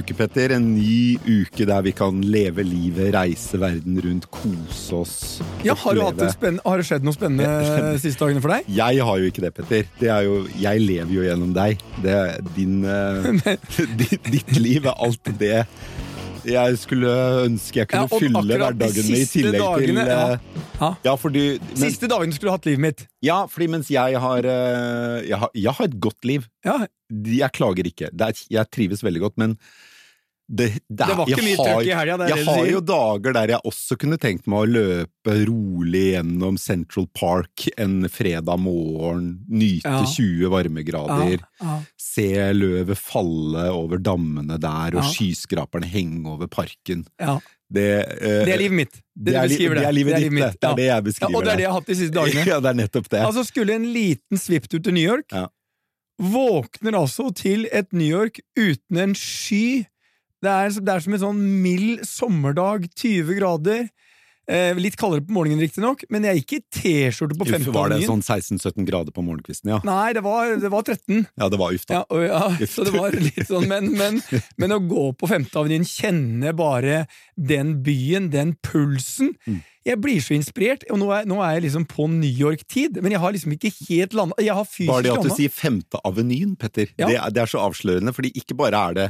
uke, Petter. En ny uke der vi kan leve livet, reise verden rundt, kose oss. Ja, har, du har det skjedd noe spennende de siste dagene for deg? Jeg har jo ikke det, Petter. Det er jo, jeg lever jo gjennom deg. Det er din, eh, ditt, ditt liv er alt det jeg skulle ønske jeg kunne Ja, fylle hverdagen med, i tillegg dagene, til ja. eh, Ja. Ja, fordi men, Siste dagen du skulle hatt livet mitt. Ja, fordi mens jeg har eh, Jeg har, jeg har et godt liv. Ja, Jeg klager ikke. Er, jeg trives veldig godt, men det, det, er- Det var ikke jeg mye har- trøkk i helga, det Jeg det du har jo dager der jeg også kunne tenkt meg å løpe rolig gjennom Central Park en fredag morgen, nyte Ja. 20 varmegrader, ja. se løvet falle over dammene der og Ja. skyskraperne henge over parken. ja. Det, eh, Det er livet mitt. det er, du beskriver det er livet ditt, det. Det er det jeg Ja, beskriver. og det er det jeg har hatt de siste dagene. Ja, det er nettopp det. Altså Skulle en liten svipptur til New York, Ja. våkner altså til et New York uten en sky. Det er, det er som en sånn mild sommerdag, 20 grader. Eh, litt kaldere på morgenen, riktignok, men jeg gikk i T-skjorte på Uff, Femte var det sånn 16-17 grader på morgenkvisten, ja? Nei, det var, det var 13. Ja, det var uff, da. Ja, og, ja, Uff. så det var litt sånn, men, men, men å gå på Femte Avenyen, kjenne bare den byen, den pulsen Mm. Jeg blir så inspirert, og nå er, nå er jeg liksom på New York-tid, men jeg har liksom ikke helt landa Jeg har fysisk Bare det at du landa. sier Femte Avenyen, Petter, Ja. det, er, det er så avslørende, fordi ikke bare er det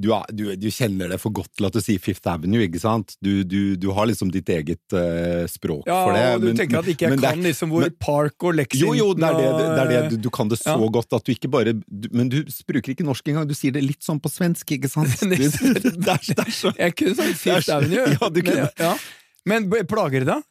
du, er, du, du kjenner det for godt til at du sier Fifth Avenue, ikke sant? Du, du, du har liksom ditt eget uh, språk Ja, for det. og du men- tenker at ikke jeg kan er- liksom hvor men- Park og Lexington Jo, jo, det er det, det, er det du, kan det så Ja. godt at du ikke bare Men du bruker ikke norsk engang, du sier det litt sånn på svensk, ikke sant? Det- er, det er så Jeg kunne sagt Fifth Avenue. Ja, du kunne. Men, ja. men plager det deg?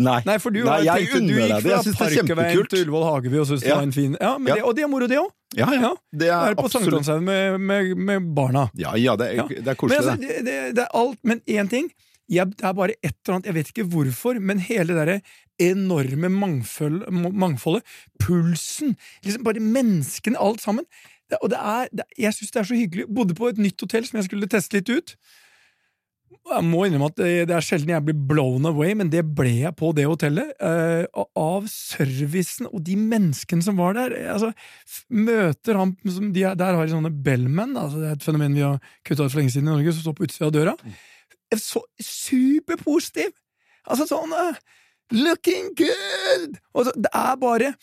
Nei. Nei, for du, Nei, jeg tenkt, du gikk det. Fra det er Parkveien til Ullevål Hageby og syntes det var en fin ja, men Ja. Det, Og det er moro, det òg. Ja, ja. Ja. Det er Være på absolutt Sankthanshaugen med, med, med barna. Ja, ja, det er, Ja. det er Men, koselig, altså, det. det, det, det er alt, men én ting jeg, Det er bare et eller annet, jeg vet ikke hvorfor, men hele det derre enorme mangfold, mangfoldet, pulsen, liksom bare menneskene, alt sammen. Det, og det er, det, jeg syns det er så hyggelig. Bodde på et nytt hotell som jeg skulle teste litt ut. Jeg må innrømme at det, er sjelden jeg blir blown away, men det ble jeg på det hotellet. eh, av servicen og de menneskene som var der. Altså, møter han som de er, Der har de sånne bellmen, altså det er et fenomen vi har kutta ut for lenge siden i Norge, som står på utsida av døra. Så superpositiv! Altså sånn eh, Looking good! Og så, det er bare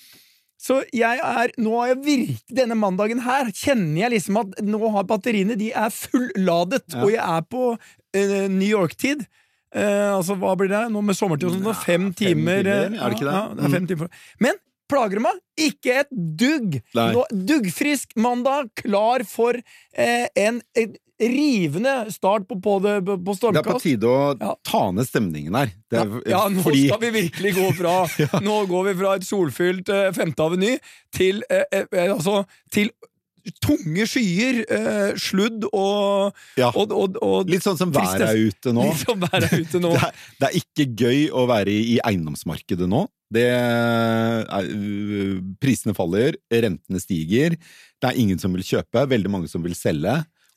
så jeg er, nå har jeg virkelig, denne mandagen her, kjenner jeg liksom at nå har batteriene de er fulladet, Ja. og jeg er på uh, New York-tid. Uh, altså, hva blir det nå med sommertid og sånt? Ja, fem fem timer, timer, eh, er det ikke det? Ja, det er fem timer. Men plager det meg? Ikke et dugg! Nei. Nå, duggfrisk mandag, klar for eh, en, en rivende start på, på, det, på Det er på tide å Ja. ta ned stemningen her. Det Ja, er, ja, nå fordi, skal vi virkelig gå fra Nå går vi fra et solfylt eh, Femte Aveny til eh, eh, altså til tunge skyer, eh, sludd og, ja, og, og, og Litt sånn som været er ute nå. Litt som været er ute nå. Det er, det er ikke gøy å være i, i eiendomsmarkedet nå. Det er, øh, prisene faller, rentene stiger, det er ingen som vil kjøpe, veldig mange som vil selge,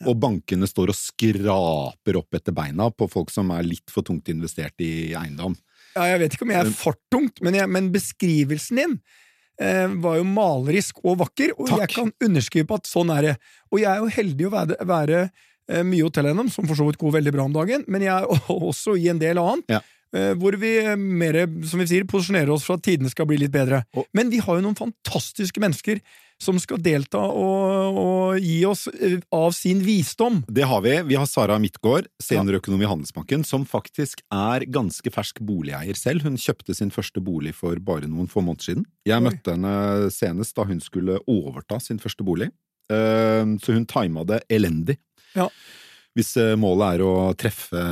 og bankene står og skraper opp etter beina på folk som er litt for tungt investert i eiendom. Ja, jeg vet ikke om jeg er for tungt, men, jeg, men beskrivelsen din eh, var jo malerisk og vakker, og Takk. jeg kan underskrive på at sånn er det. Og jeg er jo heldig å være, være eh, mye hotelleiendom, som for så vidt går veldig bra om dagen, men jeg er også i en del annet. Ja. Eh, Hvor vi mer, som vi sier, posisjonerer oss for at tidene skal bli litt bedre. Men vi har jo noen fantastiske mennesker som skal delta og, og gi oss eh, av sin visdom. Det har vi. Vi har Sara Midtgaard, seniorøkonom i Handelsbanken, som faktisk er ganske fersk boligeier selv. Hun kjøpte sin første bolig for bare noen få måneder siden. Jeg Oi. møtte henne senest da hun skulle overta sin første bolig. Eh, Så hun tima det elendig. Ja. Hvis eh, målet er å treffe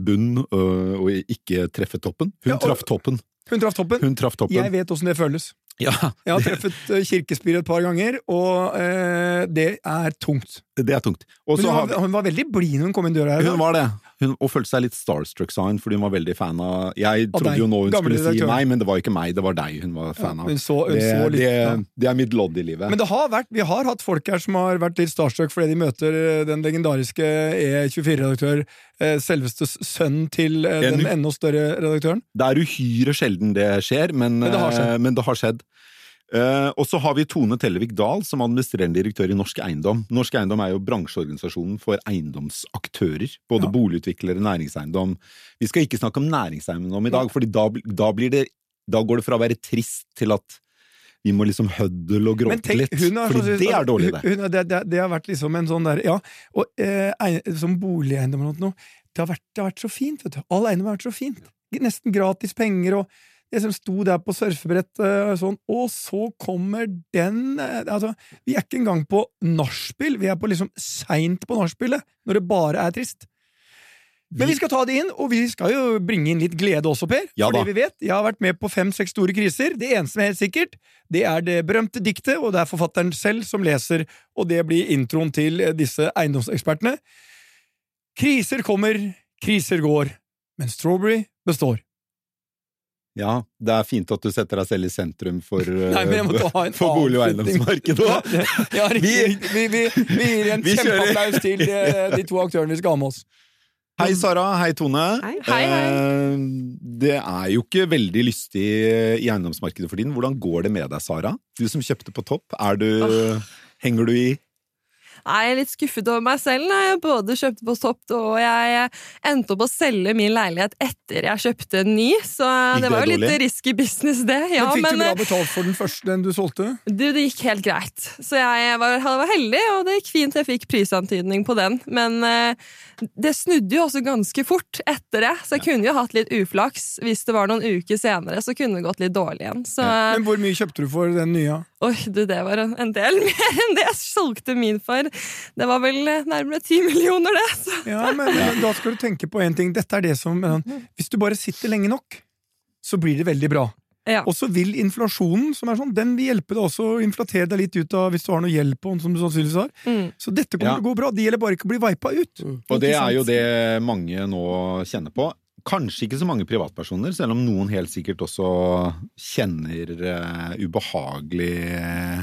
bunn øh, og ikke treffe toppen. Hun Ja, og- traff toppen. Hun traff toppen. Hun traff toppen. Jeg vet åssen det føles. Ja, Jeg har treffet eh, kirkespiret et par ganger, og eh, det er tungt. det er tungt. Men hun har var, hun var veldig blid når hun kom inn døra her. Hun var det. Hun, og følte seg litt starstruck, sa hun, fordi hun var veldig fan av Jeg trodde jo nå hun gamle skulle si meg, men det var ikke meg, det var deg hun var fan av. Hun så, hun det, så litt, det, ja. det er mitt lodd i livet. Men det har vært, vi har hatt folk her som har vært litt starstruck fordi de møter eh, den legendariske E24-redaktør, eh, selveste sønnen til eh, den enda større redaktøren. Det er uhyre sjelden det skjer, men, Men det har skjedd. men det har skjedd. Eh, og så har vi Tone Tellevik Dahl som administrerende direktør i Norsk Eiendom. Norsk Eiendom er jo bransjeorganisasjonen for eiendomsaktører. Både Ja. boligutviklere, næringseiendom. Vi skal ikke snakke om næringseiendom i dag, fordi da, da Da går det fra å være trist til at vi må liksom høddle og gråte litt. For Fordi det er dårlig, det. Hun, hun, det, det. Det har vært liksom en sånn der Ja, og eh, som boligeiendom eller noe, det har, vært, det har vært så fint, vet du. All eiendom har vært så fint. Nesten gratis penger og det som sto der på surfebrettet og sånn, og så kommer den eh, Altså, vi er ikke engang på nachspiel, vi er på liksom seint på nachspielet, når det bare er trist. Men vi skal ta det inn, og vi skal jo bringe inn litt glede også, Per. Ja for da. det vi vet, jeg har vært med på fem-seks store kriser. Det eneste som er helt sikkert, det er det berømte diktet, og det er forfatteren selv som leser, og det blir introen til eh, disse eiendomsekspertene. Kriser kommer, kriser går, men Strawberry består. Ja, det er fint at du setter deg selv i sentrum for, eh, Nei, men jeg måtte ha en for bolig- og eiendomsmarkedet eiendomsmarkedet. Ja, vi, Vi, vi, vi gir en Vi kjempeapplaus til eh, de to aktørene vi skal ha med oss. Hei, Sara. Hei, Tone. Hei. Hei, hei. Eh, Det er jo ikke veldig lystig i eiendomsmarkedet for tiden. Hvordan går det med deg, Sara? Du som kjøpte på topp. Er du Henger du i? Nei, Jeg er litt skuffet over meg selv. Nei, Jeg både kjøpte på Topp og jeg endte opp å selge min leilighet etter jeg kjøpte en ny. Så det, det var jo jo litt dårlig? risky business, det. Ja, men fikk men du bra eh, betalt for den første, den du solgte? du, det gikk helt greit. Så jeg var, var heldig, og det gikk fint. Jeg fikk prisantydning på den. Men eh, det snudde jo også ganske fort etter det, så jeg kunne jo hatt litt uflaks. Hvis det var noen uker senere, så kunne det gått litt dårlig igjen. Så Men hvor mye kjøpte du for den nye? Oi, du, det var en, en del mer enn det jeg solgte min for. Det var vel nærmere ti millioner, det. Så. Ja, men, men da skal du tenke på en ting. Dette er det som Hvis du bare sitter lenge nok, så blir det veldig bra. Ja. Og så vil inflasjonen, som er sånn, den vil hjelpe deg også å inflatere deg litt ut av hvis du har noe gjeld på den, som du sannsynligvis har. Mm. Så dette kommer Ja. til å gå bra. Det gjelder bare ikke å bli vipa ut. Og det er jo det mange nå kjenner på. Kanskje ikke så mange privatpersoner, selv om noen helt sikkert også kjenner uh, ubehagelig eh,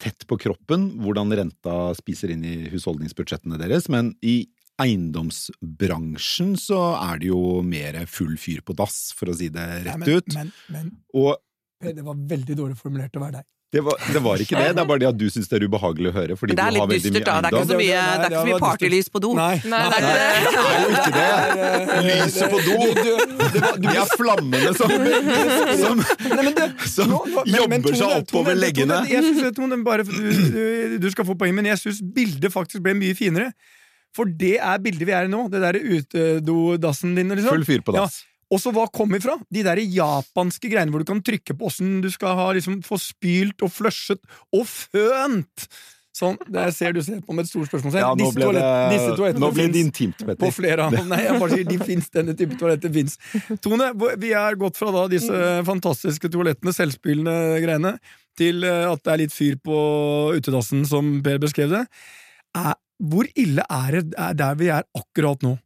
tett på kroppen hvordan renta spiser inn i husholdningsbudsjettene deres. Men i eiendomsbransjen så er det jo mer full fyr på dass, for å si det rett ut. ut. Men, men Og det var veldig dårlig formulert å være deg. Det var, det var ikke det, det er bare det at du syns det er ubehagelig å høre. Fordi det er du har litt veldig dystert, da. Det er ikke så mye, det er ikke så mye partylys på do. Nei, Nei, det er Det er jo ikke det! Lyset på do! Det er flammene som, som, som jobber seg oppover leggene. Tone, jeg synes, Tone, bare, du, du, du skal få poeng, men jeg syns bildet faktisk ble mye finere. For det er bildet vi er i nå. Det derre utedodassen din. Liksom. Full fyr på dass. Ja. Og så hva kom ifra? De der japanske greiene hvor du kan trykke på åssen du skal ha, liksom, få spylt og flushet og fønt! Sånn, Der ser du ser på med et stort spørsmålstegn. Ja, Disse det, disse toalettene nå ble det intimt, på Petter. flere av Nei, jeg bare sier de finnes, denne type toaletter fins. Tone, vi er gått fra da disse fantastiske toalettene, selvspylende greiene, til eh, at det er litt fyr på utedassen, som Per beskrev det. Er, hvor ille er det er der vi er akkurat nå?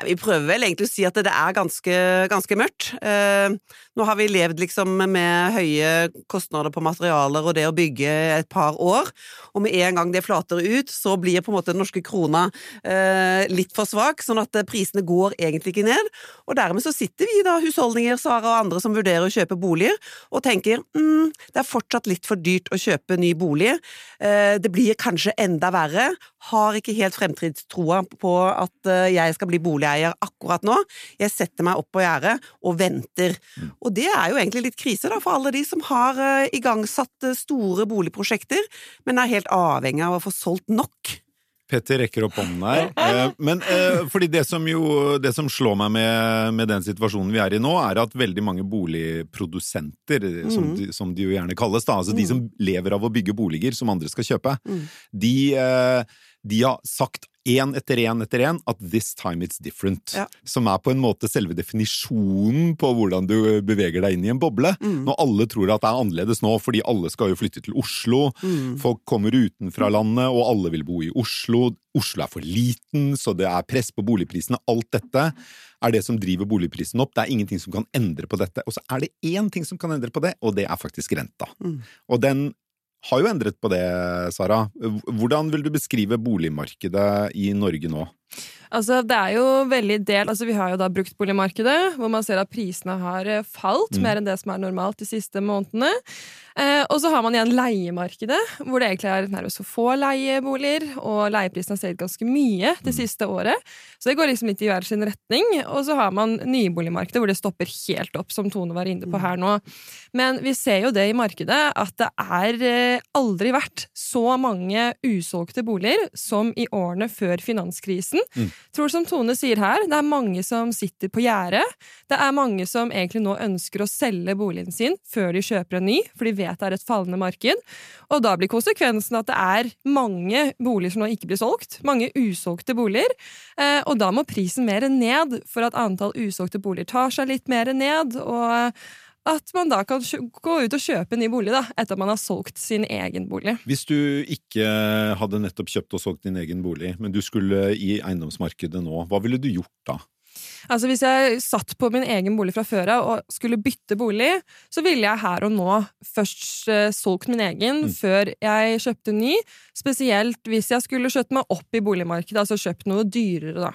Vi prøver vel egentlig å si at det er ganske, ganske mørkt. Eh, nå har vi levd liksom med høye kostnader på materialer og det å bygge et par år, og med en gang det flater ut, så blir på en måte den norske krona eh, litt for svak, sånn at eh, prisene går egentlig ikke ned. Og dermed så sitter vi da, husholdninger, Sara og andre som vurderer å kjøpe boliger, og tenker mm, det er fortsatt litt for dyrt å kjøpe ny bolig. Det blir kanskje enda verre. Har ikke helt fremtidstroa på at eh, jeg skal bli boligeier akkurat nå. Jeg setter meg opp på gjerdet og venter. Og det er jo egentlig litt krise da, for alle de som har eh, igangsatt eh, store boligprosjekter, men er helt avhengig av å få solgt nok. Petter rekker opp hånden her. Men fordi det som jo Det som slår meg med, med den situasjonen vi er i nå, er at veldig mange boligprodusenter, mm. som, de, som de jo gjerne kalles, da, altså de som lever av å bygge boliger som andre skal kjøpe, de, eh, de har sagt én etter én etter én at 'this time it's different'. Ja. Som er på en måte selve definisjonen på hvordan du beveger deg inn i en boble. Når alle tror at det er annerledes nå, fordi alle skal jo flytte til Oslo. Folk kommer utenfra landet, og alle vil bo i Oslo. Oslo er for liten, så det er press på boligprisene. Alt dette er det som driver boligprisen opp. Det er ingenting som kan endre på dette. Og så er det én ting som kan endre på det, og det er faktisk renta. Og den har jo endret på det, Sara. Hvordan vil du beskrive boligmarkedet i Norge nå? Altså, det er jo veldig del, altså Vi har jo da bruktboligmarkedet, hvor man ser at prisene har eh, falt Mm. mer enn det som er normalt de siste månedene. Eh, og så har man igjen leiemarkedet, hvor det egentlig er nærmest for få leieboliger, og leieprisene har steget ganske mye det siste året. Så det går liksom litt i hver sin retning. Og så har man nyboligmarkedet, hvor det stopper helt opp, som Tone var inne på her nå. Men vi ser jo det i markedet, at det er eh, aldri vært så mange usolgte boliger som i årene før finanskrisen. Tror som Tone sier her, det er mange som sitter på gjerdet. Det er mange som egentlig nå ønsker å selge boligen sin før de kjøper en ny, for de vet det er et fallende marked. Og da blir konsekvensen at det er mange boliger som nå ikke blir solgt. Mange usolgte boliger. Eh, og da må prisen mer ned for at antall usolgte boliger tar seg litt mer ned. og at man da kan gå ut og kjøpe en ny bolig da, etter at man har solgt sin egen bolig. Hvis du ikke hadde nettopp kjøpt og solgt din egen bolig, men du skulle i eiendomsmarkedet nå, hva ville du gjort da? Altså Hvis jeg satt på min egen bolig fra før av og skulle bytte bolig, så ville jeg her og nå først eh, solgt min egen før jeg kjøpte ny. Spesielt hvis jeg skulle skjøtt meg opp i boligmarkedet, altså kjøpt noe dyrere, da.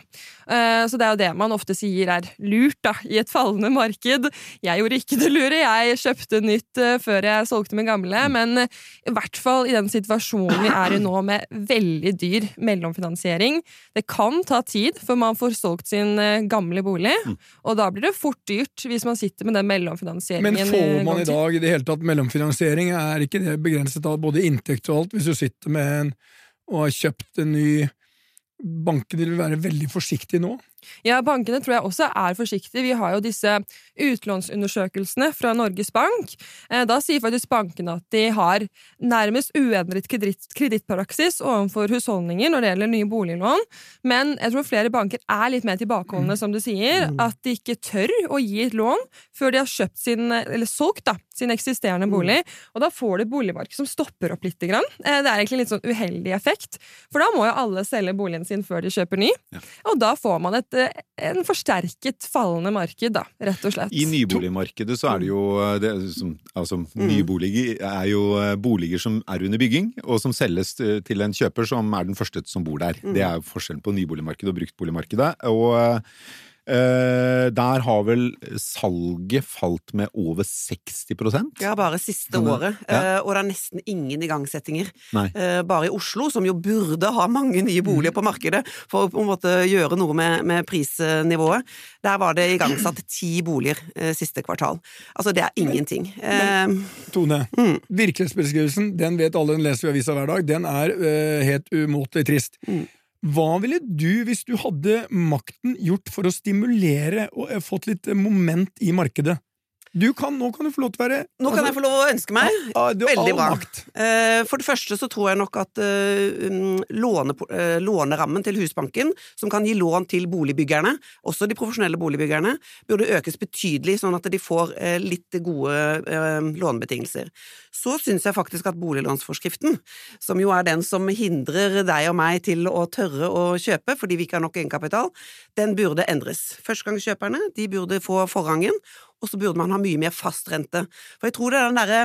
Eh, så det er jo det man ofte sier er lurt, da, i et fallende marked. Jeg gjorde ikke det lure, jeg kjøpte nytt eh, før jeg solgte min gamle, men eh, i hvert fall i den situasjonen vi er i nå med veldig dyr mellomfinansiering. Det kan ta tid før man får solgt sin gamle bolig, og da blir det fort dyrt hvis man sitter med den mellomfinansieringen. Men får man i dag i det hele tatt mellomfinansiering? Er ikke det begrenset av både inntekt og alt, hvis du sitter med en og har kjøpt en ny Bankene vil være veldig forsiktige nå. Ja, bankene tror jeg også er forsiktige. Vi har jo disse utlånsundersøkelsene fra Norges Bank. Eh, Da sier faktisk bankene at de har nærmest uendret kreditt- kredittpraksis overfor husholdninger når det gjelder nye boliglån, men jeg tror flere banker er litt mer tilbakeholdne, som du sier, at de ikke tør å gi et lån før de har kjøpt sin, eller solgt da, sin eksisterende bolig, og da får du et boligmarked som stopper opp litt. Grann. Eh, Det er egentlig en litt sånn uheldig effekt, for da må jo alle selge boligen sin før de kjøper ny, og da får man et, en forsterket fallende marked, da, rett og slett. I nyboligmarkedet så er det jo eh, det, som, altså, Nyboliger er jo eh, boliger som er under bygging, og som selges eh, til en kjøper som er den første som bor der. Det er jo forskjellen på nyboligmarkedet og bruktboligmarkedet. Og eh, der har vel salget falt med over 60% Ja, bare siste Kan året. ja. Eh, og det er nesten ingen igangsettinger. Nei. Eh, bare i Oslo, som jo burde ha mange nye boliger på markedet for å på en måte gjøre noe med, med prisnivået. Der var det igangsatt ti boliger eh, siste kvartal. Altså, det er ingenting. Eh, Tone, virkelighetsbeskrivelsen, den vet alle, den leser vi i avisa hver dag, den er eh, helt umåtelig trist. Hva ville du, hvis du hadde makten, gjort for å stimulere og eh, fått litt eh, moment i markedet? Du kan, nå kan du få lov til å være nå kan jeg få lov å ønske meg. Ja, du Veldig bra. makt. Eh, For det første så tror jeg nok at eh, um, låne, eh, lånerammen til Husbanken, som kan gi lån til boligbyggerne, også de profesjonelle boligbyggerne, burde økes betydelig, sånn at de får eh, litt gode eh, lånebetingelser. Så syns jeg faktisk at boliglånsforskriften, som jo er den som hindrer deg og meg til å tørre å kjøpe fordi vi ikke har nok egenkapital, den burde endres. Førstegangskjøperne de burde få forrangen, og så burde man ha mye mer fast rente. For jeg tror det er den derre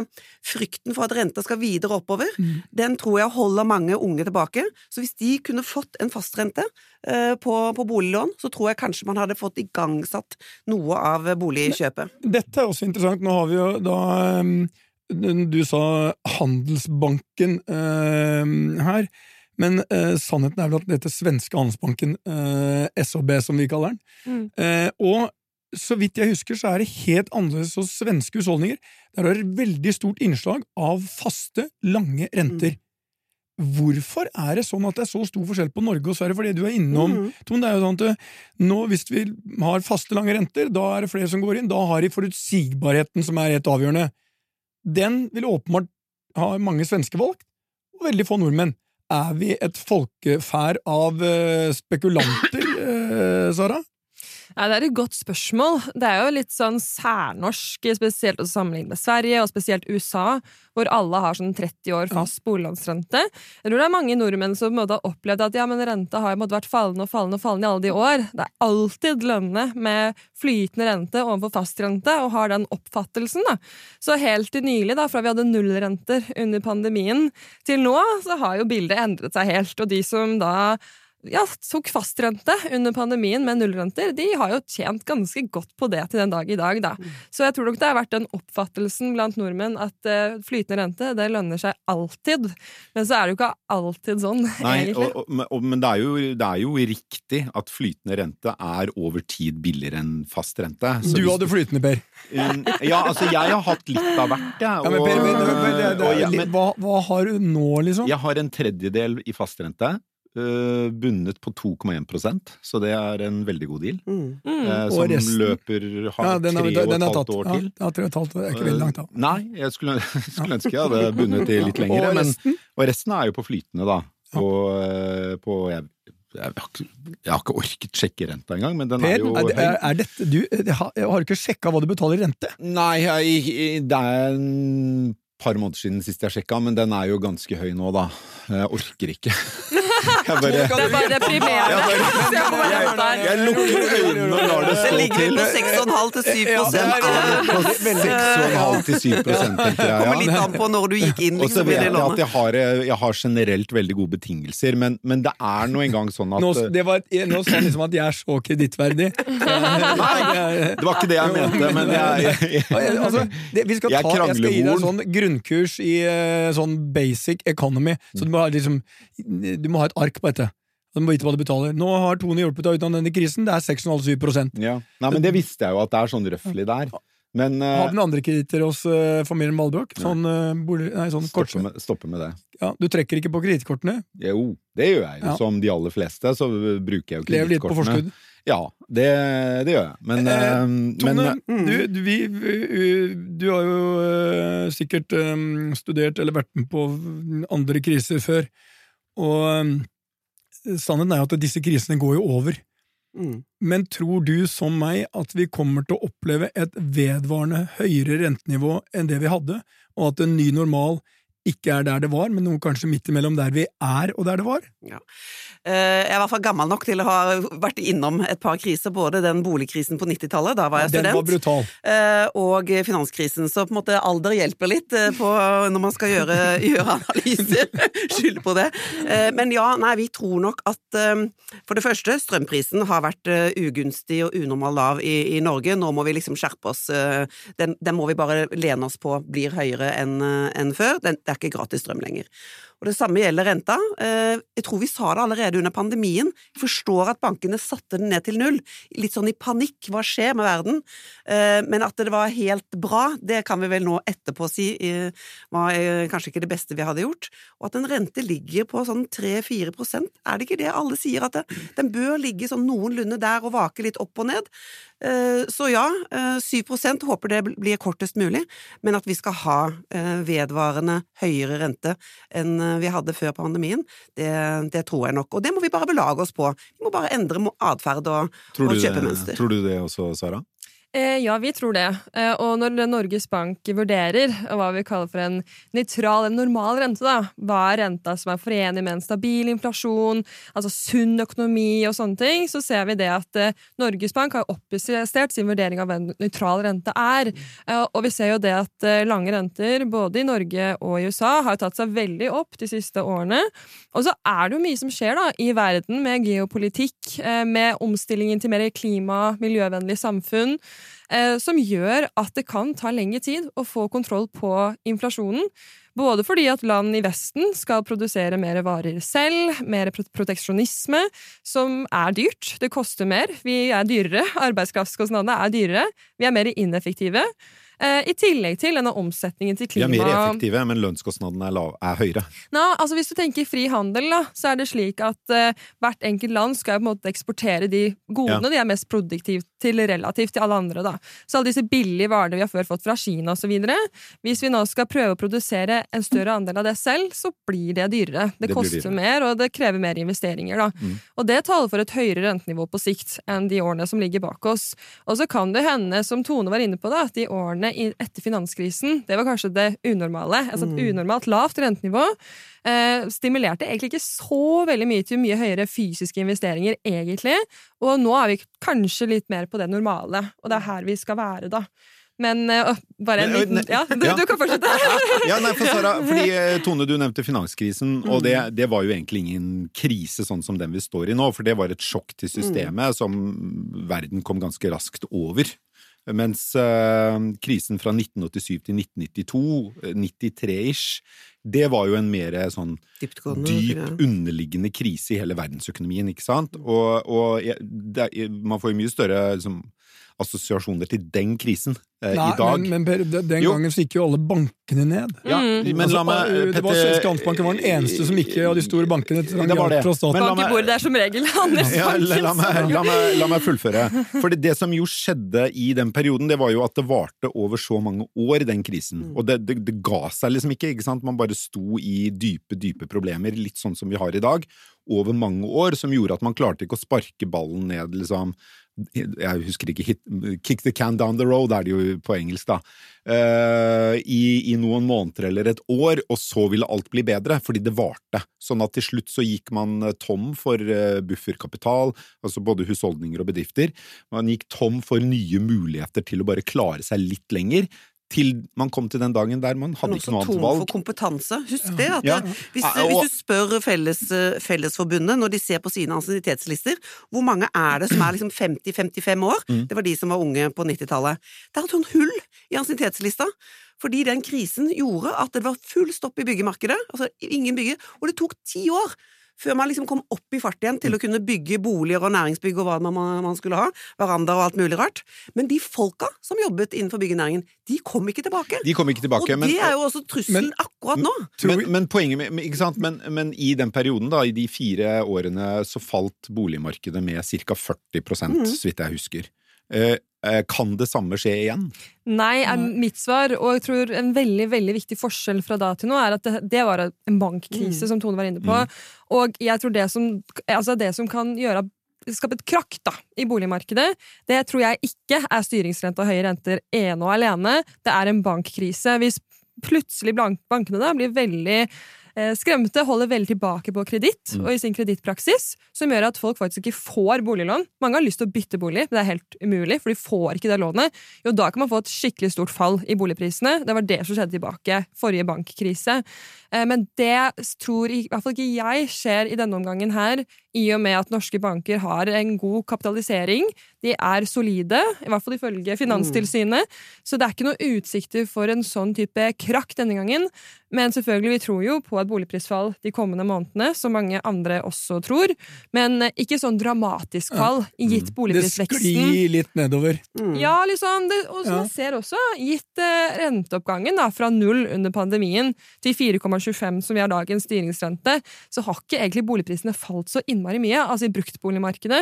frykten for at renta skal videre oppover, den tror jeg holder mange unge tilbake. Så hvis de kunne fått en fastrente eh, på, på boliglån, så tror jeg kanskje man hadde fått igangsatt noe av boligkjøpet. Dette er også interessant. Nå har vi jo da eh, Du sa Handelsbanken eh, her. Men eh, sannheten er vel at dette svenske Handelsbanken, eh, SHB som vi kaller den, Mm. eh, og så vidt jeg husker, så er det helt annerledes hos svenske husholdninger. Der er det et veldig stort innslag av faste, lange renter. Hvorfor er det sånn at det er så stor forskjell på Norge og Sverige? For det du er innom, mm. Tom, det er jo sånn at eh, nå, hvis vi har faste, lange renter, da er det flere som går inn. Da har de forutsigbarheten som er helt avgjørende. Den vil åpenbart ha mange svenske valgt, og veldig få nordmenn. Er vi et folkeferd av eh, spekulanter, eh, Sara? Ja, det er et godt spørsmål. Det er jo litt sånn særnorsk, spesielt å sammenligne med Sverige, og spesielt USA, hvor alle har sånn 30 år fast boliglånsrente. Jeg tror det er mange nordmenn som har opplevd at ja, men renta har måtte, vært fallende og fallende og fallende i alle de år. Det er alltid lønnende med flytende rente overfor fastrente, og har den oppfattelsen. da. Så helt til nylig, da, fra vi hadde nullrenter under pandemien, til nå, så har jo bildet endret seg helt. Og de som da ja, tok fastrente under pandemien med nullrenter, de har jo tjent ganske godt på det til den dag i dag, da. Så jeg tror nok det har vært den oppfattelsen blant nordmenn at uh, flytende rente, det lønner seg alltid. Men så er det jo ikke alltid sånn, Nei, egentlig. og, og, og, men det er, jo, det er jo riktig at flytende rente er over tid billigere enn fast rente. Så Du hadde flytende, Per. Mm, Ja, altså jeg har hatt litt av hvert, jeg. Ja, men per, men, men, men, det, det, og jeg- er litt- men hva, hva har du nå, liksom? jeg har en tredjedel i fastrente, bundet på 2,1% så det er en veldig god deal. Mm. Mm. eh, som løper har Ja, den tre og den et halvt år til. ja, tre og et halvt år. Er ikke veldig langt, da. Eh, Nei, jeg skulle, skulle ønske jeg hadde bundet det litt lenger. Og Men, resten? og resten er jo på flytende, da. På, eh, på jeg, jeg, har ikke, jeg har ikke orket sjekke renta engang, men den Per, er jo er, er, er dette du har, har, du ikke sjekka hva du betaler i rente. Nei, jeg, det er en par måneder siden sist jeg sjekka, men den er jo ganske høy nå, da. Jeg orker ikke. Jeg bare Det er bare deprimerende. Jeg bare- jeg bare jeg, jeg lukker øynene og lar det Det stå ligger til. på 6,5 til 7 Ja, det Den er- er på veldig- 6,5 til 7 tenker jeg. Kommer litt an på når du gikk inn. Og så Liksom, vet jeg at jeg har, jeg har generelt veldig gode betingelser, men, men det er nå engang sånn at Nå, det var, nå sa han liksom at jeg er så kredittverdig. Nei, det var ikke det jeg mente, men jeg, jeg, altså, det, vi skal Jeg ta, jeg skal gi deg sånn grunnkurs i eh, sånn basic economy. Så du må ha, liksom, du må ha et ark på dette. Du må vite hva du betaler. Nå har Tone hjulpet deg ut av denne krisen. Det er 6,5-7 ja. Nei, men det visste jeg jo at det er sånn røftlig der. Men uh, Har du noen andre kreditter hos uh, familien Valbrok? Sånn, uh, bolig, nei, sånn stoppe med, stoppe med det. Ja, du trekker ikke på kredittkortene. Jo, det gjør jeg. Ja. som de aller fleste, så bruker jeg jo Lever litt på forskudd. Ja, det, det gjør jeg. Men, Eh, eh, Tone, men du, du, vi, du har jo eh, sikkert um, studert eller vært med på andre kriser før, og eh, sannheten er jo at disse krisene går jo over. Mm. Men tror du, som meg, at vi kommer til å oppleve et vedvarende høyere rentenivå enn det vi hadde, og at en ny normal ikke er der det var, men noe kanskje midt imellom der vi er og der det var? Ja. Jeg er i hvert fall gammel nok til å ha vært innom et par kriser, både den boligkrisen på 90-tallet, da var jeg student, Den var brutal. eh, og finanskrisen. Så på en måte alder hjelper litt eh, på når man skal gjøre, gjøre analyser. Skylder på det. Eh, Men ja, nei, vi tror nok at eh, for det første, strømprisen har vært eh, ugunstig og unormal lav i, i Norge. Nå må vi liksom skjerpe oss. eh, Den, den må vi bare lene oss på blir høyere enn eh, enn før. Den, det er ikke gratis strøm lenger. Og det samme gjelder renta. Eh, Jeg tror vi sa det allerede under pandemien. Jeg forstår at bankene satte den ned til null. Litt sånn i panikk. Hva skjer med verden? Eh, Men at det var helt bra, det kan vi vel nå etterpå si eh, var kanskje ikke det beste vi hadde gjort. Og at en rente ligger på sånn 3-4 prosent, er det ikke det alle sier? At det, den bør ligge sånn noenlunde der og vake litt opp og ned. Så ja, eh, 7 håper det blir kortest mulig, men at vi skal ha vedvarende høyere rente enn vi hadde før pandemien, det, det tror jeg nok. Og det må vi bare belage oss på. Vi må bare endre atferd og, tror, og kjøpemønster. tror du det også, Sara? Eh, ja, vi tror det. Eh, og når Norges Bank vurderer hva vi kaller for en nøytral, en normal rente, da, hva er renta som er forenlig med en stabil inflasjon, altså sunn økonomi og sånne ting, så ser vi det at eh, Norges Bank har oppjustert sin vurdering av hva en nøytral rente er. Og vi ser jo det at lange renter, både i Norge og i USA, har tatt seg veldig opp de siste årene. Og så er det jo mye som skjer da, i verden med geopolitikk, med omstillingen til mer klima- miljøvennlig samfunn som gjør at det kan ta lengre tid å få kontroll på inflasjonen. Både fordi at land i Vesten skal produsere mer varer selv, mer proteksjonisme, som er dyrt. Det koster mer. Vi er dyrere. Arbeidskraftkostnadene er dyrere. Vi er mer ineffektive. Eh, I tillegg til denne omsetningen til klima... Vi er mer effektive, men lønnskostnadene er, er høyere. Nå, altså Hvis du tenker fri handel, da, så er det slik at eh, hvert enkelt land skal på en måte eksportere de godene de er mest produktive til relativt til alle andre. da. Så alle disse billige varene vi har før fått fra Kina osv. Hvis vi nå skal prøve å produsere en større andel av det selv, så blir det dyrere. Det, Det koster dyrere. mer, og det krever mer investeringer. da. Mm. Og det taler for et høyere rentenivå på sikt enn de årene som ligger bak oss. Og så kan det hende, som Tone var inne på, da, at de årene etter finanskrisen, det var kanskje det unormale. Altså et unormalt lavt rentenivå. Eh, stimulerte egentlig ikke så veldig mye til mye høyere fysiske investeringer, egentlig. Og nå er vi kanskje litt mer på det normale, og det er her vi skal være, da. Men øh, bare en liten Ja, du, ja. du kan fortsette. Ja, nei, for Sara, fordi eh, Tone, du nevnte finanskrisen, og Mm. det, det var jo egentlig ingen krise sånn som den vi står i nå, for det var et sjokk til Mm. systemet som verden kom ganske raskt over. Mens eh, krisen fra 1987 til 1992, eh, 93-ish, det var jo en mer sånn dyp, underliggende krise i hele verdensøkonomien, ikke sant? Og, og det, man får jo mye større liksom, assosiasjoner til den krisen eh, Nei, i dag. men, men Per, den gangen så gikk jo alle bankene ned. ja, Mm. men la Altså, meg, det var Petter- var den eneste som ikke av de store bankene til Det var det. fra staten. Men la Bank i bordet er som regel Ja, Handelsbanken. la, la, meg, la, meg, la meg fullføre. For det som jo skjedde i den perioden, det var jo at det varte over så mange år, den krisen. Og det, det, det ga seg liksom ikke, ikke sant? Man bare sto i dype, dype problemer, litt sånn som vi har i dag, over mange år, som gjorde at man klarte ikke å sparke ballen ned, liksom. Jeg husker ikke hit, Kick the can down the road, er det jo på engelsk, da. Uh, i, I noen måneder eller et år, og så ville alt bli bedre, fordi det varte. Sånn at til slutt så gikk man eh, tom for uh, bufferkapital, altså både husholdninger og bedrifter. Man gikk tom for nye muligheter til å bare klare seg litt lenger, til man kom til den dagen der man hadde ikke noe annet tom for valg. kompetanse. Husk det. at Ja. det- hvis, hvis du spør felles, eh, Fellesforbundet når de ser på sine ansiennitetslister, hvor mange er det som er liksom 50-55 år? Mm. Det var de som var unge på 90-tallet. Det er et sånt hull i ansiennitetslista. Fordi den krisen gjorde at det var full stopp i byggemarkedet. Altså ingen bygge. Og det tok ti år før man liksom kom opp i fart igjen til å kunne bygge boliger og næringsbygg og hva man, man skulle ha. Verandaer og alt mulig rart. Men de folka som jobbet innenfor byggenæringen, de kom ikke tilbake. De kom ikke tilbake. og men, det er jo også trusselen Men- akkurat nå. Men, men poenget med, ikke sant? Men, men i den perioden, da, i de fire årene, så falt boligmarkedet med ca. 40 Mm. så vidt jeg husker. Eh, kan det samme skje igjen? Nei, er mitt svar. Og jeg tror en veldig veldig viktig forskjell fra da til nå er at det, det var en bankkrise, Mm. som Tone var inne på. Og jeg tror det som, altså det som kan gjøre at skape et krakk da, i boligmarkedet, det tror jeg ikke er styringsrente og høye renter ene og alene. Det er en bankkrise. Hvis plutselig bankene da blir veldig eh, skremte, holder veldig tilbake på kreditt Mm. og i sin kredittpraksis, som gjør at folk faktisk ikke får boliglån. Mange har lyst til å bytte bolig, men det er helt umulig, for de får ikke det lånet. Jo, da kan man få et skikkelig stort fall i boligprisene. Det var det som skjedde tilbake forrige bankkrise. Eh, Men det tror i hvert fall ikke jeg skjer i denne omgangen her, i og med at norske banker har en god kapitalisering. De er solide, i hvert fall ifølge Finanstilsynet. Så det er ikke noen utsikter for en sånn type krakk denne gangen. Men selvfølgelig, vi tror jo på et boligprisfall de kommende månedene, som mange andre også tror. Men eh, ikke sånn dramatisk fall, gitt boligprisveksten. Det sklir litt nedover. Mm. Ja, liksom, det, og som Ja. man ser også, gitt eh, renteoppgangen da, fra null under pandemien til 4,25 som vi har dagens styringsrente, så har ikke egentlig boligprisene falt så innmari mye, altså i bruktboligmarkedet.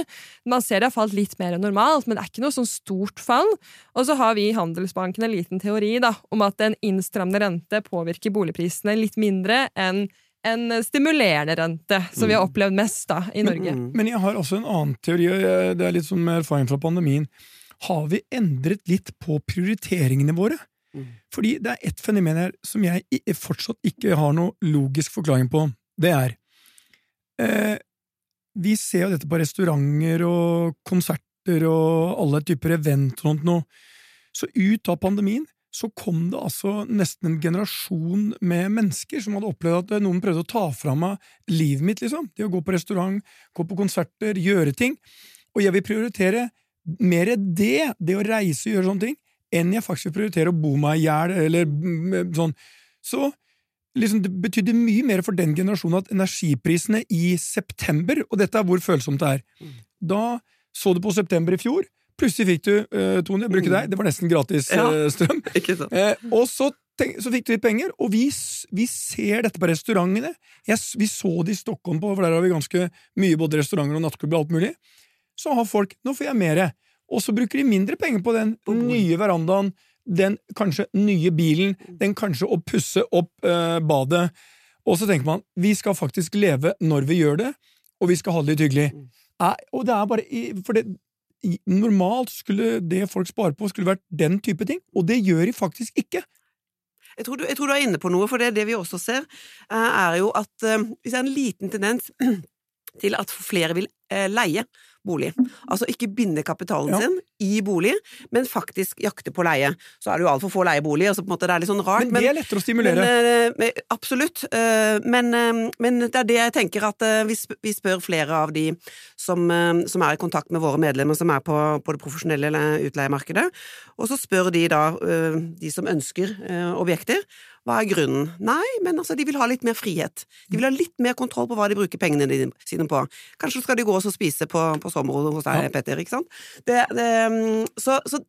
Man ser det har falt litt mer enn normalt, men det er ikke noe sånn stort fall. Og så har vi i Handelsbanken en liten teori da, om at en innstrammende rente påvirker boligprisene litt mindre enn en stimulerende rente, som vi har opplevd mest da, i Norge. Men, Men jeg har også en annen teori, og det er litt sånn med erfaring fra pandemien. Har vi endret litt på prioriteringene våre? Mm. Fordi det er ett fenomen her som jeg fortsatt ikke har noe logisk forklaring på. Det er eh, Vi ser jo dette på restauranter og konserter og alle typer event og noe. Så ut av pandemien så kom det altså nesten en generasjon med mennesker som hadde opplevd at noen prøvde å ta fra meg livet mitt, liksom. Det å gå på restaurant, gå på konserter, gjøre ting. Og jeg vil prioritere mer det, det å reise og gjøre sånne ting, enn jeg faktisk vil prioritere å bo meg i hjel, eller mm, sånn. Så liksom, det betydde mye mer for den generasjonen at energiprisene i september, og dette er hvor følsomt det er, da så du på september i fjor, plutselig fikk du, uh, Tone, jeg bruker deg, det var nesten gratis Ja. uh, strøm? Eh, og så, tenk, så fikk du litt penger, og vi, vi ser dette på restaurantene. Jeg, vi så det i Stockholm, på, for der har vi ganske mye både restauranter og nattklubber og alt mulig. Så har folk 'nå får jeg mere', og så bruker de mindre penger på den nye verandaen, den kanskje nye bilen, den kanskje å pusse opp eh, badet. Og så tenker man 'vi skal faktisk leve når vi gjør det', og vi skal ha det litt hyggelig. Mm. Eh, og det er bare for det, Normalt skulle det folk sparer på, skulle vært den type ting, og det gjør de faktisk ikke. Jeg tror, du, jeg tror du er inne på noe, for det, det vi også ser, eh, er jo at hvis det er en liten tendens til at flere vil eh, leie bolig. Altså ikke binde kapitalen Ja. sin i bolig, men faktisk jakte på leie. Så er det jo altfor få leieboliger, så på en måte det er litt sånn rart. Men det er lettere å stimulere. Men, eh, men, absolutt. eh, Men, eh, men det er det jeg tenker at eh, vi spør flere av de som, eh, som er i kontakt med våre medlemmer som er på, på det profesjonelle utleiemarkedet, og så spør de da eh, de som ønsker eh, objekter, hva er grunnen? Nei, men altså, de vil ha litt mer frihet. De vil ha litt mer kontroll på hva de bruker pengene sine på. Kanskje skal de gå og spise på, på sommerhodet hos deg, Ja. Petter, ikke sant? Det, det, mm, så, så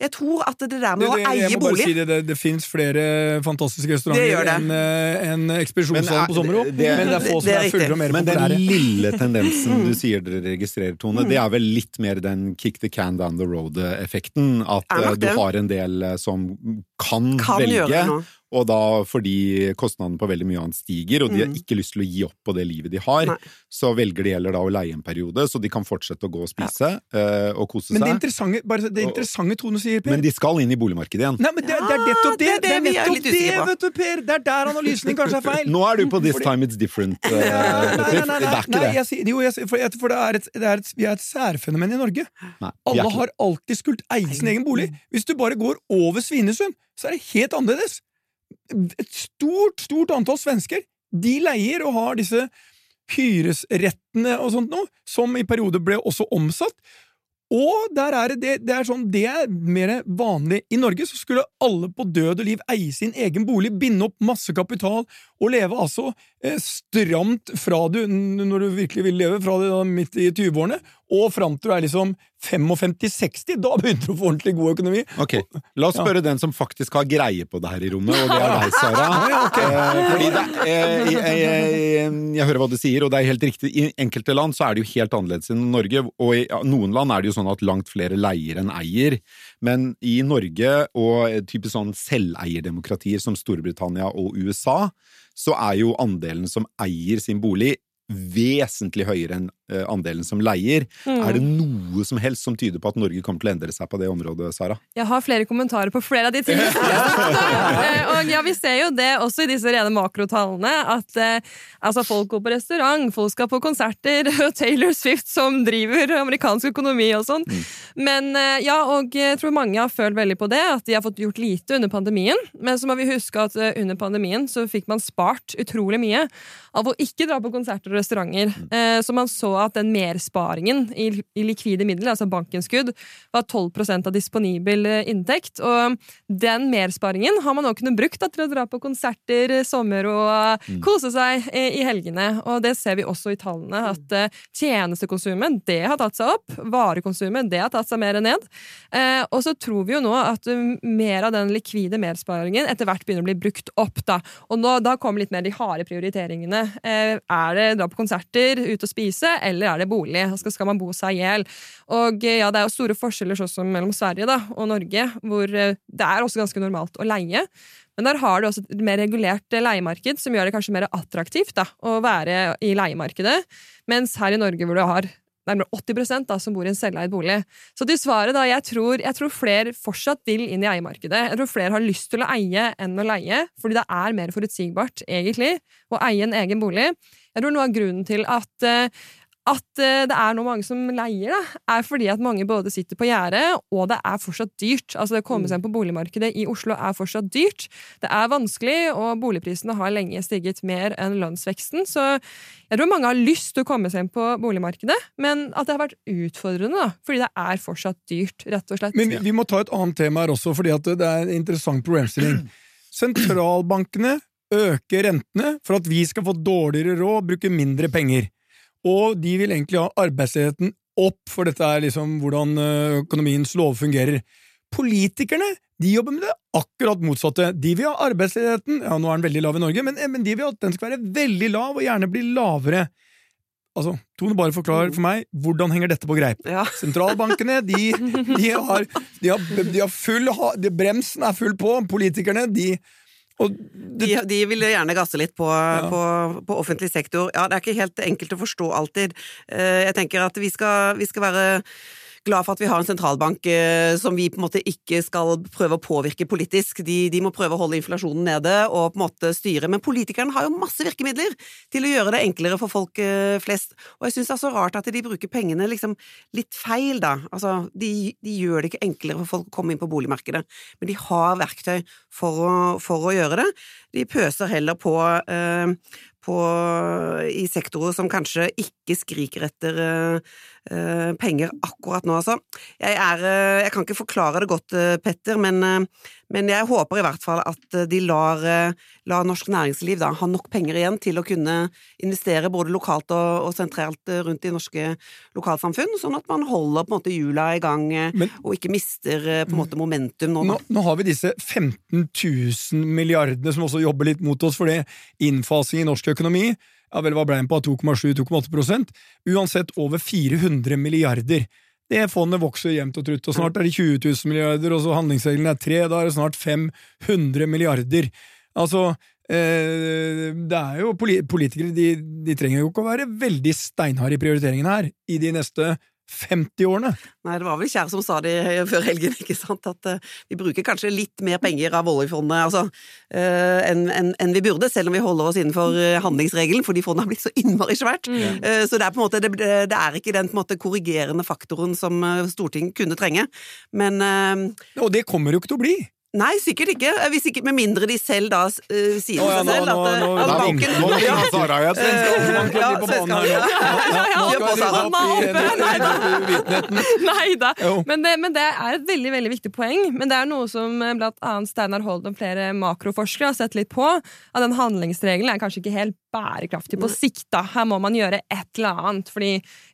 jeg tror at det der med Det, å det, jeg eie må bare bolig si det, det, det fins flere fantastiske restauranter enn en ekspedisjonssalen på Sommero, men det er få det som er er fullere og mer Men den lille tendensen du sier dere registrerer, Tone, det er vel litt mer den kick the can down the road-effekten. At eh, du har en del eh, som kan, kan velge. Og da fordi kostnaden på veldig mye annet stiger, og de har Mm. ikke lyst til å gi opp på det livet de har, Nei. så velger de heller da å leie en periode, så de kan fortsette å gå og spise ja. og kose seg. Men det interessante, bare, det interessante Tone sier, Per Men de skal inn i boligmarkedet igjen. Nei, men det, det er nettopp det! det er Det det vi nettopp det, vet du, Per! Det er der analysen din kanskje er feil. Nå er du på This Time It's Different, eh, Nei, nei, Petter. nei, Det er ikke det. jo, jeg for, jeg, for det er et, det er et, vi er et særfenomen i Norge. Nei, Alle har alltid skult eie sin egen bolig. Hvis du bare går over Svinesund, så er det helt annerledes. Et stort, stort antall svensker de leier og har disse hyresrettene og sånt noe, som i perioder ble også omsatt. Og der er det, det, er sånn, det er mer vanlig. I Norge så skulle alle på død og liv eie sin egen bolig, binde opp masse kapital og leve altså stramt fra du, når du virkelig vil leve, fra det da midt i 20-årene, og fram til du er liksom 55-60. Da begynner du å få ordentlig god økonomi. Ok, La oss spørre den som faktisk har greie på det her i rommet, og det er deg, Sara. Ja, ok. Eh, fordi det, jeg, jeg, jeg, jeg hører hva du sier, og det er helt riktig. I enkelte land så er det jo helt annerledes enn Norge, og i noen land er det jo sånn at langt flere leier enn eier. Men i Norge og typisk sånn selveierdemokratier som Storbritannia og USA, så er jo andelen som eier sin bolig vesentlig høyere enn eh, andelen som leier. Mm. Er det noe som helst som tyder på at Norge kommer til å endre seg på det området, Sara? Jeg har flere kommentarer på flere av de tingene. Eh, og ja, Vi ser jo det også i disse rene makrotallene. At eh, altså, folk går på restaurant, folk skal på konserter, og Taylor Swift som driver amerikansk økonomi og sånn. Men eh, ja, og jeg tror mange har følt veldig på det, at de har fått gjort lite under pandemien. Men så må vi huske at under pandemien så fikk man spart utrolig mye av å ikke dra på konserter og restauranter. Eh, så man så at den mersparingen i, i likvide midler, altså bankinnskudd, var 12 av disponibel eh, inntekt. Og den mersparingen har man også kunnet brukt til å dra på konserter, eh, sommer og eh, kose seg i helgene. Og det ser vi også i tallene, at tjenestekonsumet det har tatt seg opp. Varekonsumet det har tatt seg mer ned. Eh, og så tror vi jo nå at mer av den likvide mersparingen etter hvert begynner å bli brukt opp. Da Og nå, da kommer litt mer de harde prioriteringene. Eh, er det dra på konserter, ut og spise, eller er det bolig? Skal, skal man bo seg i hjel? Og eh, ja, det er jo store forskjeller sånn som mellom Sverige da, og Norge, hvor eh, det er også ganske normalt å leie. Men der har du også et mer regulert eh, leiemarked, som gjør det kanskje mer attraktivt da, å være i leiemarkedet. Mens her i Norge, hvor du har nærmere 80 da, som bor i en selveid bolig. Så til svaret, da, jeg tror, jeg tror flere fortsatt vil inn i eiemarkedet. Jeg tror flere har lyst til å eie enn å leie, fordi det er mer forutsigbart, egentlig, å eie en egen bolig. Jeg tror noe av grunnen til at eh, at eh, det er nå mange som leier, da, er fordi at mange både sitter på gjerdet, og det er fortsatt dyrt. Altså Det å komme seg inn på boligmarkedet i Oslo er fortsatt dyrt. Det er vanskelig, og boligprisene har lenge stiget mer enn lønnsveksten. Så jeg tror mange har lyst til å komme seg inn på boligmarkedet, men at det har vært utfordrende, da, fordi det er fortsatt dyrt, rett og slett. Men vi, vi må ta et annet tema her også, fordi at det er en interessant problemstilling. Sentralbankene øker rentene for at vi skal få dårligere råd, og bruke mindre penger. Og de vil egentlig ha arbeidsledigheten opp, for dette er liksom hvordan økonomiens lov fungerer. Politikerne de jobber med det akkurat motsatte. De vil ha arbeidsledigheten ja, nå er den veldig lav i Norge, men, men de vil at den skal være veldig lav, og gjerne bli lavere. Altså, Tone, bare forklar for meg, hvordan henger dette på greip? Ja. Sentralbankene, de, de, har, de, har, de har full de, Bremsen er full på. Politikerne, de det, De, de vil gjerne gasse litt på, på, på offentlig sektor. Ja, det er ikke helt enkelt å forstå alltid. Eh, Jeg tenker at vi skal, vi skal være glad for at vi har en sentralbank eh, som vi på en måte ikke skal prøve å påvirke politisk. De, de, må prøve å holde inflasjonen nede og på en måte styre. Men politikerne har jo masse virkemidler til å gjøre det enklere for folk eh, flest. Og jeg syns det er så rart at de bruker pengene liksom litt feil, da. Altså, de, de, gjør det ikke enklere for folk å komme inn på boligmarkedet, men de har verktøy for å, for å gjøre det. De pøser heller på eh, på, i sektorer som kanskje ikke skriker etter uh, penger akkurat nå, altså. Jeg, er, uh, jeg, kan ikke forklare det godt, Petter, men, men, jeg håper i hvert fall at de lar, lar norsk næringsliv da, ha nok penger igjen til å kunne investere både lokalt og, og sentralt rundt i norske lokalsamfunn, sånn at man holder på en måte hjula i gang men, og ikke mister på en måte momentum nå. Nå, nå har vi disse 15 000 milliardene som også jobber litt mot oss, for det innfasing i norsk økonomi ja vel, hva ble den på, 2,7-2,8% Uansett over 400 milliarder. Det fondet vokser jevnt og trutt, og snart er det 20 000 milliarder, og så handlingsregelen er tre, da er det snart 500 milliarder. Altså, eh, det er jo Politikere de, de, trenger jo ikke å være veldig steinharde i prioriteringen her i de neste 50 årene. Nei, det var vel Kjær som sa det før helgen, ikke sant, at uh, vi bruker kanskje litt mer penger av oljefondet altså, uh, enn en, en vi burde, selv om vi holder oss innenfor uh, handlingsregelen, fordi fondet har blitt så innmari svært. Mm. så det er på en måte, det, det er ikke den måte korrigerende faktoren som Stortinget kunne trenge, men Og det kommer jo ikke til å bli! Nei, sikkert ikke. Hvis ikke med mindre de selv da uh, sier oh, ja, seg selv at, nå, nå, at banken på banen her nå. Nei da. Men det, men det er et veldig veldig viktig poeng. Men det er noe som eh, blant annet Steinar Holden og flere makroforskere har sett litt på. At den handlingsregelen er kanskje ikke helt bærekraftig på sikt. da. Her må man gjøre et eller annet. Fordi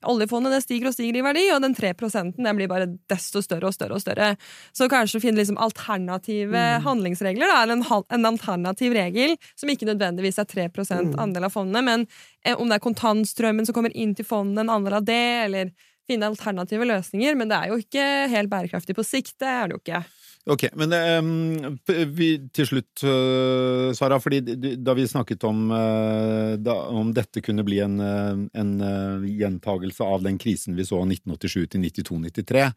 oljefondet det stiger og stiger i verdi, og den 3 den blir bare desto større og større. og større. Så kanskje finne liksom alternative mm. handlingsregler. da, en, en, alternativ regel som ikke nødvendigvis er 3 mm. andel av fondet, men eh, om det er kontantstrømmen som kommer inn til fondet, en andel av det, eller finne alternative løsninger. Men det er jo ikke helt bærekraftig på sikt. Det er det jo ikke. Ok, men um, vi, til slutt, uh, Sara, fordi da vi snakket om, uh, da, om dette kunne bli en, uh, gjentagelse av den krisen vi så 1987 til 92-93,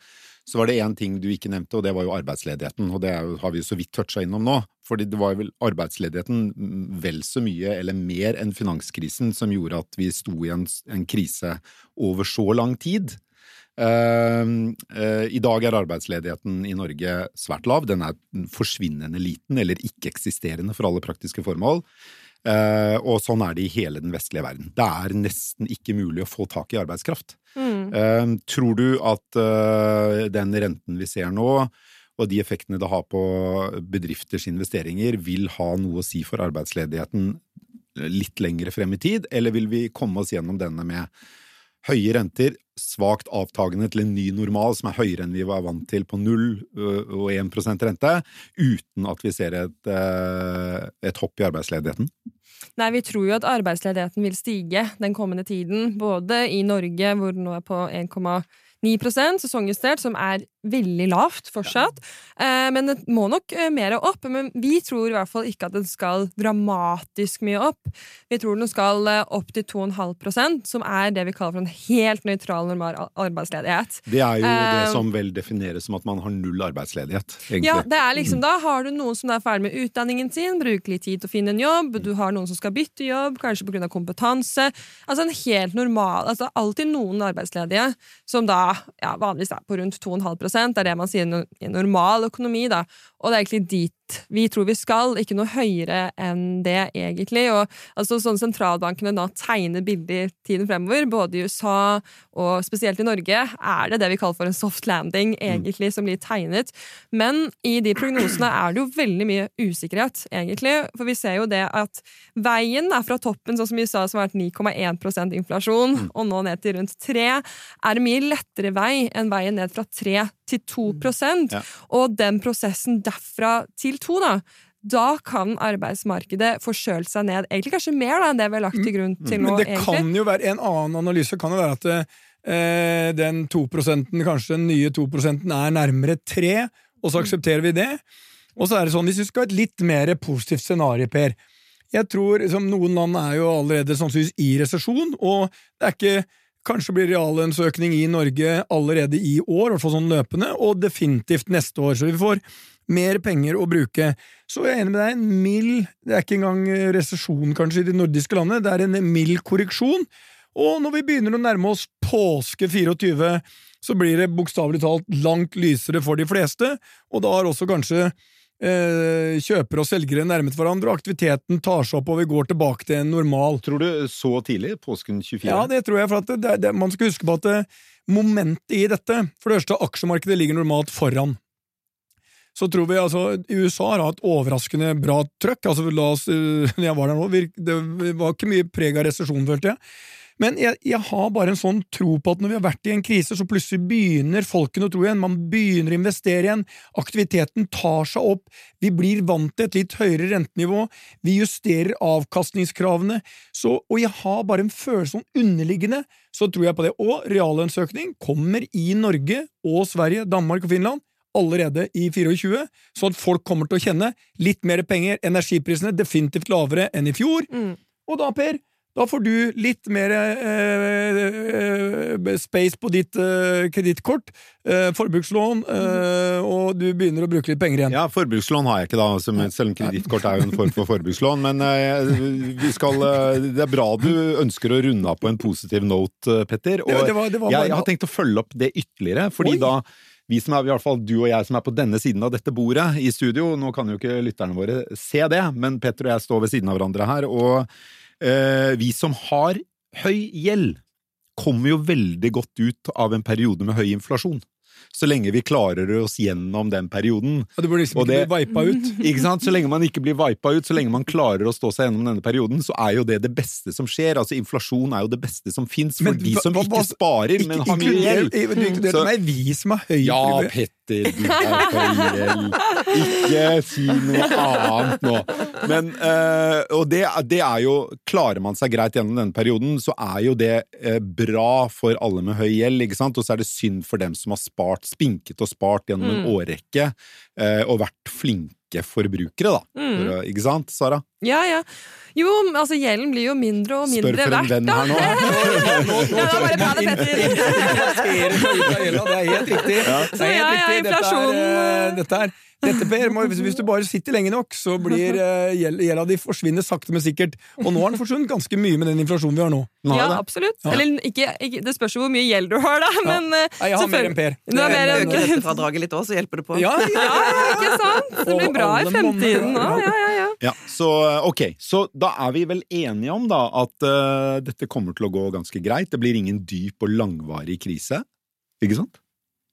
så var det én ting du ikke nevnte, og det var jo arbeidsledigheten. Og det har vi jo så vidt toucha innom nå. Fordi det var vel arbeidsledigheten vel så mye, eller mer enn finanskrisen, som gjorde at vi sto i en, en krise over så lang tid. Uh, uh, I dag er arbeidsledigheten i Norge svært lav. Den er forsvinnende liten, eller ikke-eksisterende for alle praktiske formål. Uh, og sånn er det i hele den vestlige verden. Det er nesten ikke mulig å få tak i arbeidskraft. Mm. tror du at den renten vi ser nå, og de effektene det har på bedrifters investeringer, vil ha noe å si for arbeidsledigheten litt lengre frem i tid, eller vil vi komme oss gjennom denne med høye renter, svakt avtagende til en ny normal som er høyere enn vi var vant til på 0 og 1 rente, uten at vi ser et, et hopp i arbeidsledigheten? Nei, vi tror jo at arbeidsledigheten vil stige den kommende tiden, både i Norge, hvor den nå er på 1,9 sesongjustert, som er veldig lavt fortsatt. Eh, men det må nok eh, mer opp. Men vi tror i hvert fall ikke at den skal dramatisk mye opp. Vi tror den skal eh, opp til 2,5% som er det vi kaller for en helt nøytral, normal arbeidsledighet. Det er jo det som vel defineres som at man har null arbeidsledighet, egentlig. Ja, det er liksom, da har du noen som er ferdig med utdanningen sin, bruker litt tid til å finne en jobb, du har noen som skal bytte jobb, kanskje pga. kompetanse. Altså en helt normal altså Alltid noen arbeidsledige som da ja, vanligvis er på rundt 2,5 det er det man sier i en normal økonomi, da. Og det er egentlig dit vi tror vi skal, ikke noe høyere enn det, egentlig. Og altså, sånn sentralbankene da tegner bildet i tiden fremover, både i USA og spesielt i Norge, er det det vi kaller for en soft landing, egentlig, som blir tegnet. Men i de prognosene er det jo veldig mye usikkerhet, egentlig. For vi ser jo det at veien er fra toppen, sånn som i USA, som har vært 9,1 inflasjon, mm. og nå ned til rundt 3, er en mye lettere vei enn veien ned fra 3 til 2 mm. ja. Og den prosessen derfra til 2, da, da kan arbeidsmarkedet forskjøle seg ned. Egentlig kanskje mer da, enn det vi har lagt til grunn til nå. Men det egentlig. kan jo være en annen analyse kan jo være at eh, den 2 kanskje den nye 2 er nærmere 3, og så aksepterer vi det. Og så er det sånn, hvis vi skal ha et litt mer positivt scenario, Per Jeg tror liksom, Noen land er jo allerede sannsynligvis i resesjon, og det er ikke Kanskje blir reallønnsøkning i Norge allerede i år, i hvert fall sånn løpende, og definitivt neste år. Så vi får mer penger å bruke. Så jeg er enig med deg, en mild Det er ikke engang resesjon, kanskje, i de nordiske landene, det er en mild korreksjon. Og når vi begynner å nærme oss påske 24, så blir det bokstavelig talt langt lysere for de fleste, og da har også kanskje kjøpere og selgere nærmet hverandre, og aktiviteten tar seg opp og vi går tilbake til en normal. Tror du så tidlig? Påsken 24? Ja, det tror jeg, for at det, det, man skal huske på at det, momentet i dette For det første, aksjemarkedet ligger normalt foran. Så tror vi altså USA har hatt overraskende bra trøkk. altså la oss, uh, jeg var der nå, Det var ikke mye preg av resesjon, følte jeg. Men jeg, jeg har bare en sånn tro på at når vi har vært i en krise, så plutselig begynner folkene å tro igjen. Man begynner å investere igjen. Aktiviteten tar seg opp. Vi blir vant til et litt høyere rentenivå. Vi justerer avkastningskravene. Så, og jeg har bare en følelse sånn underliggende, så tror jeg på det. Og reallønnsøkning kommer i Norge og Sverige, Danmark og Finland allerede i 24, så at folk kommer til å kjenne litt mer penger. Energiprisene definitivt lavere enn i fjor. Mm. Og da, Per, da får du litt mer eh, eh, space på ditt eh, kredittkort, eh, forbrukslån, eh, og du begynner å bruke litt penger igjen. Ja, forbrukslån har jeg ikke, da, som, selv om kredittkort er jo en form for forbrukslån. Men eh, vi skal, eh, det er bra du ønsker å runde av på en positiv note, Petter. Og Det var- det var- jeg, bare- har tenkt å følge opp det ytterligere, fordi Oi. da vi som er, i hvert fall du og jeg som er på denne siden av dette bordet i studio, nå kan jo ikke lytterne våre se det, men Petter og jeg står ved siden av hverandre her, og vi som har høy gjeld, kommer jo veldig godt ut av en periode med høy inflasjon. Så lenge vi klarer oss gjennom den perioden, Og du burde liksom ikke det- bli vipa ut. ikke sant? Så lenge man ikke blir vipa ut, så lenge man klarer å stå seg gjennom denne perioden, så er jo det det beste som skjer. Altså Inflasjon er jo det beste som fins for Men de som hva- ikke sparer, sparer, men har mye gjeld. Du inkluderte meg, vi som har høy Ja, Petter, du er høy gjeld. Ikke si noe annet nå. Men, eh, og det, det er jo Klarer man seg greit gjennom denne perioden, så er jo det eh, bra for alle med høy gjeld, ikke sant? Og så er det synd for dem som har spart, spinket og spart gjennom en Mm. årrekke, eh, og vært flinke forbrukere, da. Mm. For, ikke sant, Sara? Ja, ja. Jo, altså gjelden blir jo mindre og mindre verdt Spør for en venn her nå. ja, det var bare Petter. Det er helt riktig. Det er ja, helt ja, riktig. Dette er, eh, dette er dette, Per, må, hvis, du bare sitter lenge nok, så blir uh, gjelda di forsvinner sakte, men sikkert. Og nå har den forsvunnet ganske mye med den inflasjonen vi har nå. nå har Ja, det. absolutt. Ja. Eller ikke, ikke, det spørs jo hvor mye gjeld du har, da. Men ja. Nei, jeg har mer enn Per. Du har mer enn rentefradraget litt òg, så hjelper det på. Ja, ja, ikke sant? Det blir bra i fremtiden ja. òg. Ja, ja, ja. Ja, så ok, så da er vi vel enige om da at uh, dette kommer til å gå ganske greit. Det blir ingen dyp og langvarig krise, ikke sant?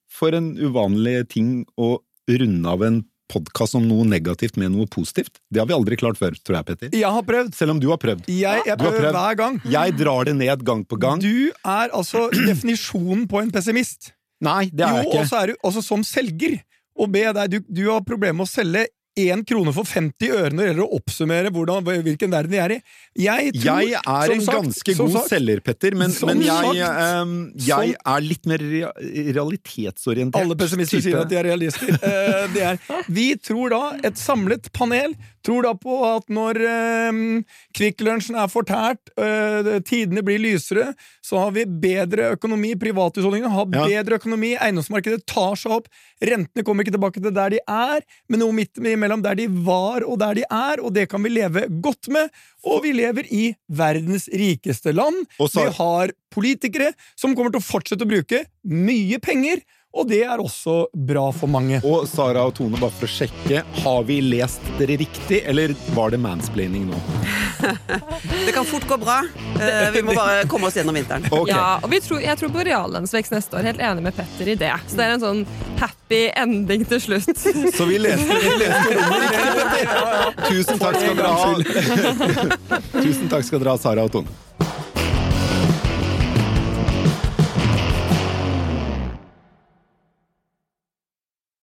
For en uvanlig ting å runde av en podkast om noe negativt med noe positivt. Det har vi aldri klart før, tror jeg, Petter. Jeg har prøvd. Selv om du har prøvd. Jeg, jeg prøver prøvd. hver gang. Jeg drar det ned gang på gang. Du er altså definisjonen på en pessimist. Nei, det er jeg Jo, og ikke. så er du også som selger. Og be deg, du, du har problemer med å selge én krone for 50 øre når det gjelder å oppsummere hvordan, hvilken verden vi er i. Jeg, tror, Jeg er en sagt- ganske god sagt- selger, Petter, men, men jeg, ehm, jeg er litt mer realitetsorientert. Alle pessimister type. sier at de er realister. uh, det er. Vi tror da, et samlet panel, tror da på at når eh, Kvikk Lunsjen er fortært, eh, tidene blir lysere, så har vi bedre økonomi, privathusholdningene har Ja. bedre økonomi, eiendomsmarkedet tar seg opp, rentene kommer ikke tilbake til der de er, men noe midt imellom der de var og der de er, og det kan vi leve godt med. Og vi lever i verdens rikeste land. Vi har politikere som kommer til å fortsette å bruke mye penger, og det er også bra for mange. Og Sara og Tone, bare for å sjekke, har vi lest dere riktig, eller var det mansplaining nå? Det kan fort gå bra. Eh, Vi må bare komme oss gjennom vinteren. Okay. Ja, og vi tror, jeg tror på reallønnsvekst neste år. Helt enig med Petter i det. Så det er en sånn happy ending til slutt. Så vi leste, vi leste rommet riktig, Tusen takk skal dere ha. Tusen takk skal dere ha, Sara og Tone.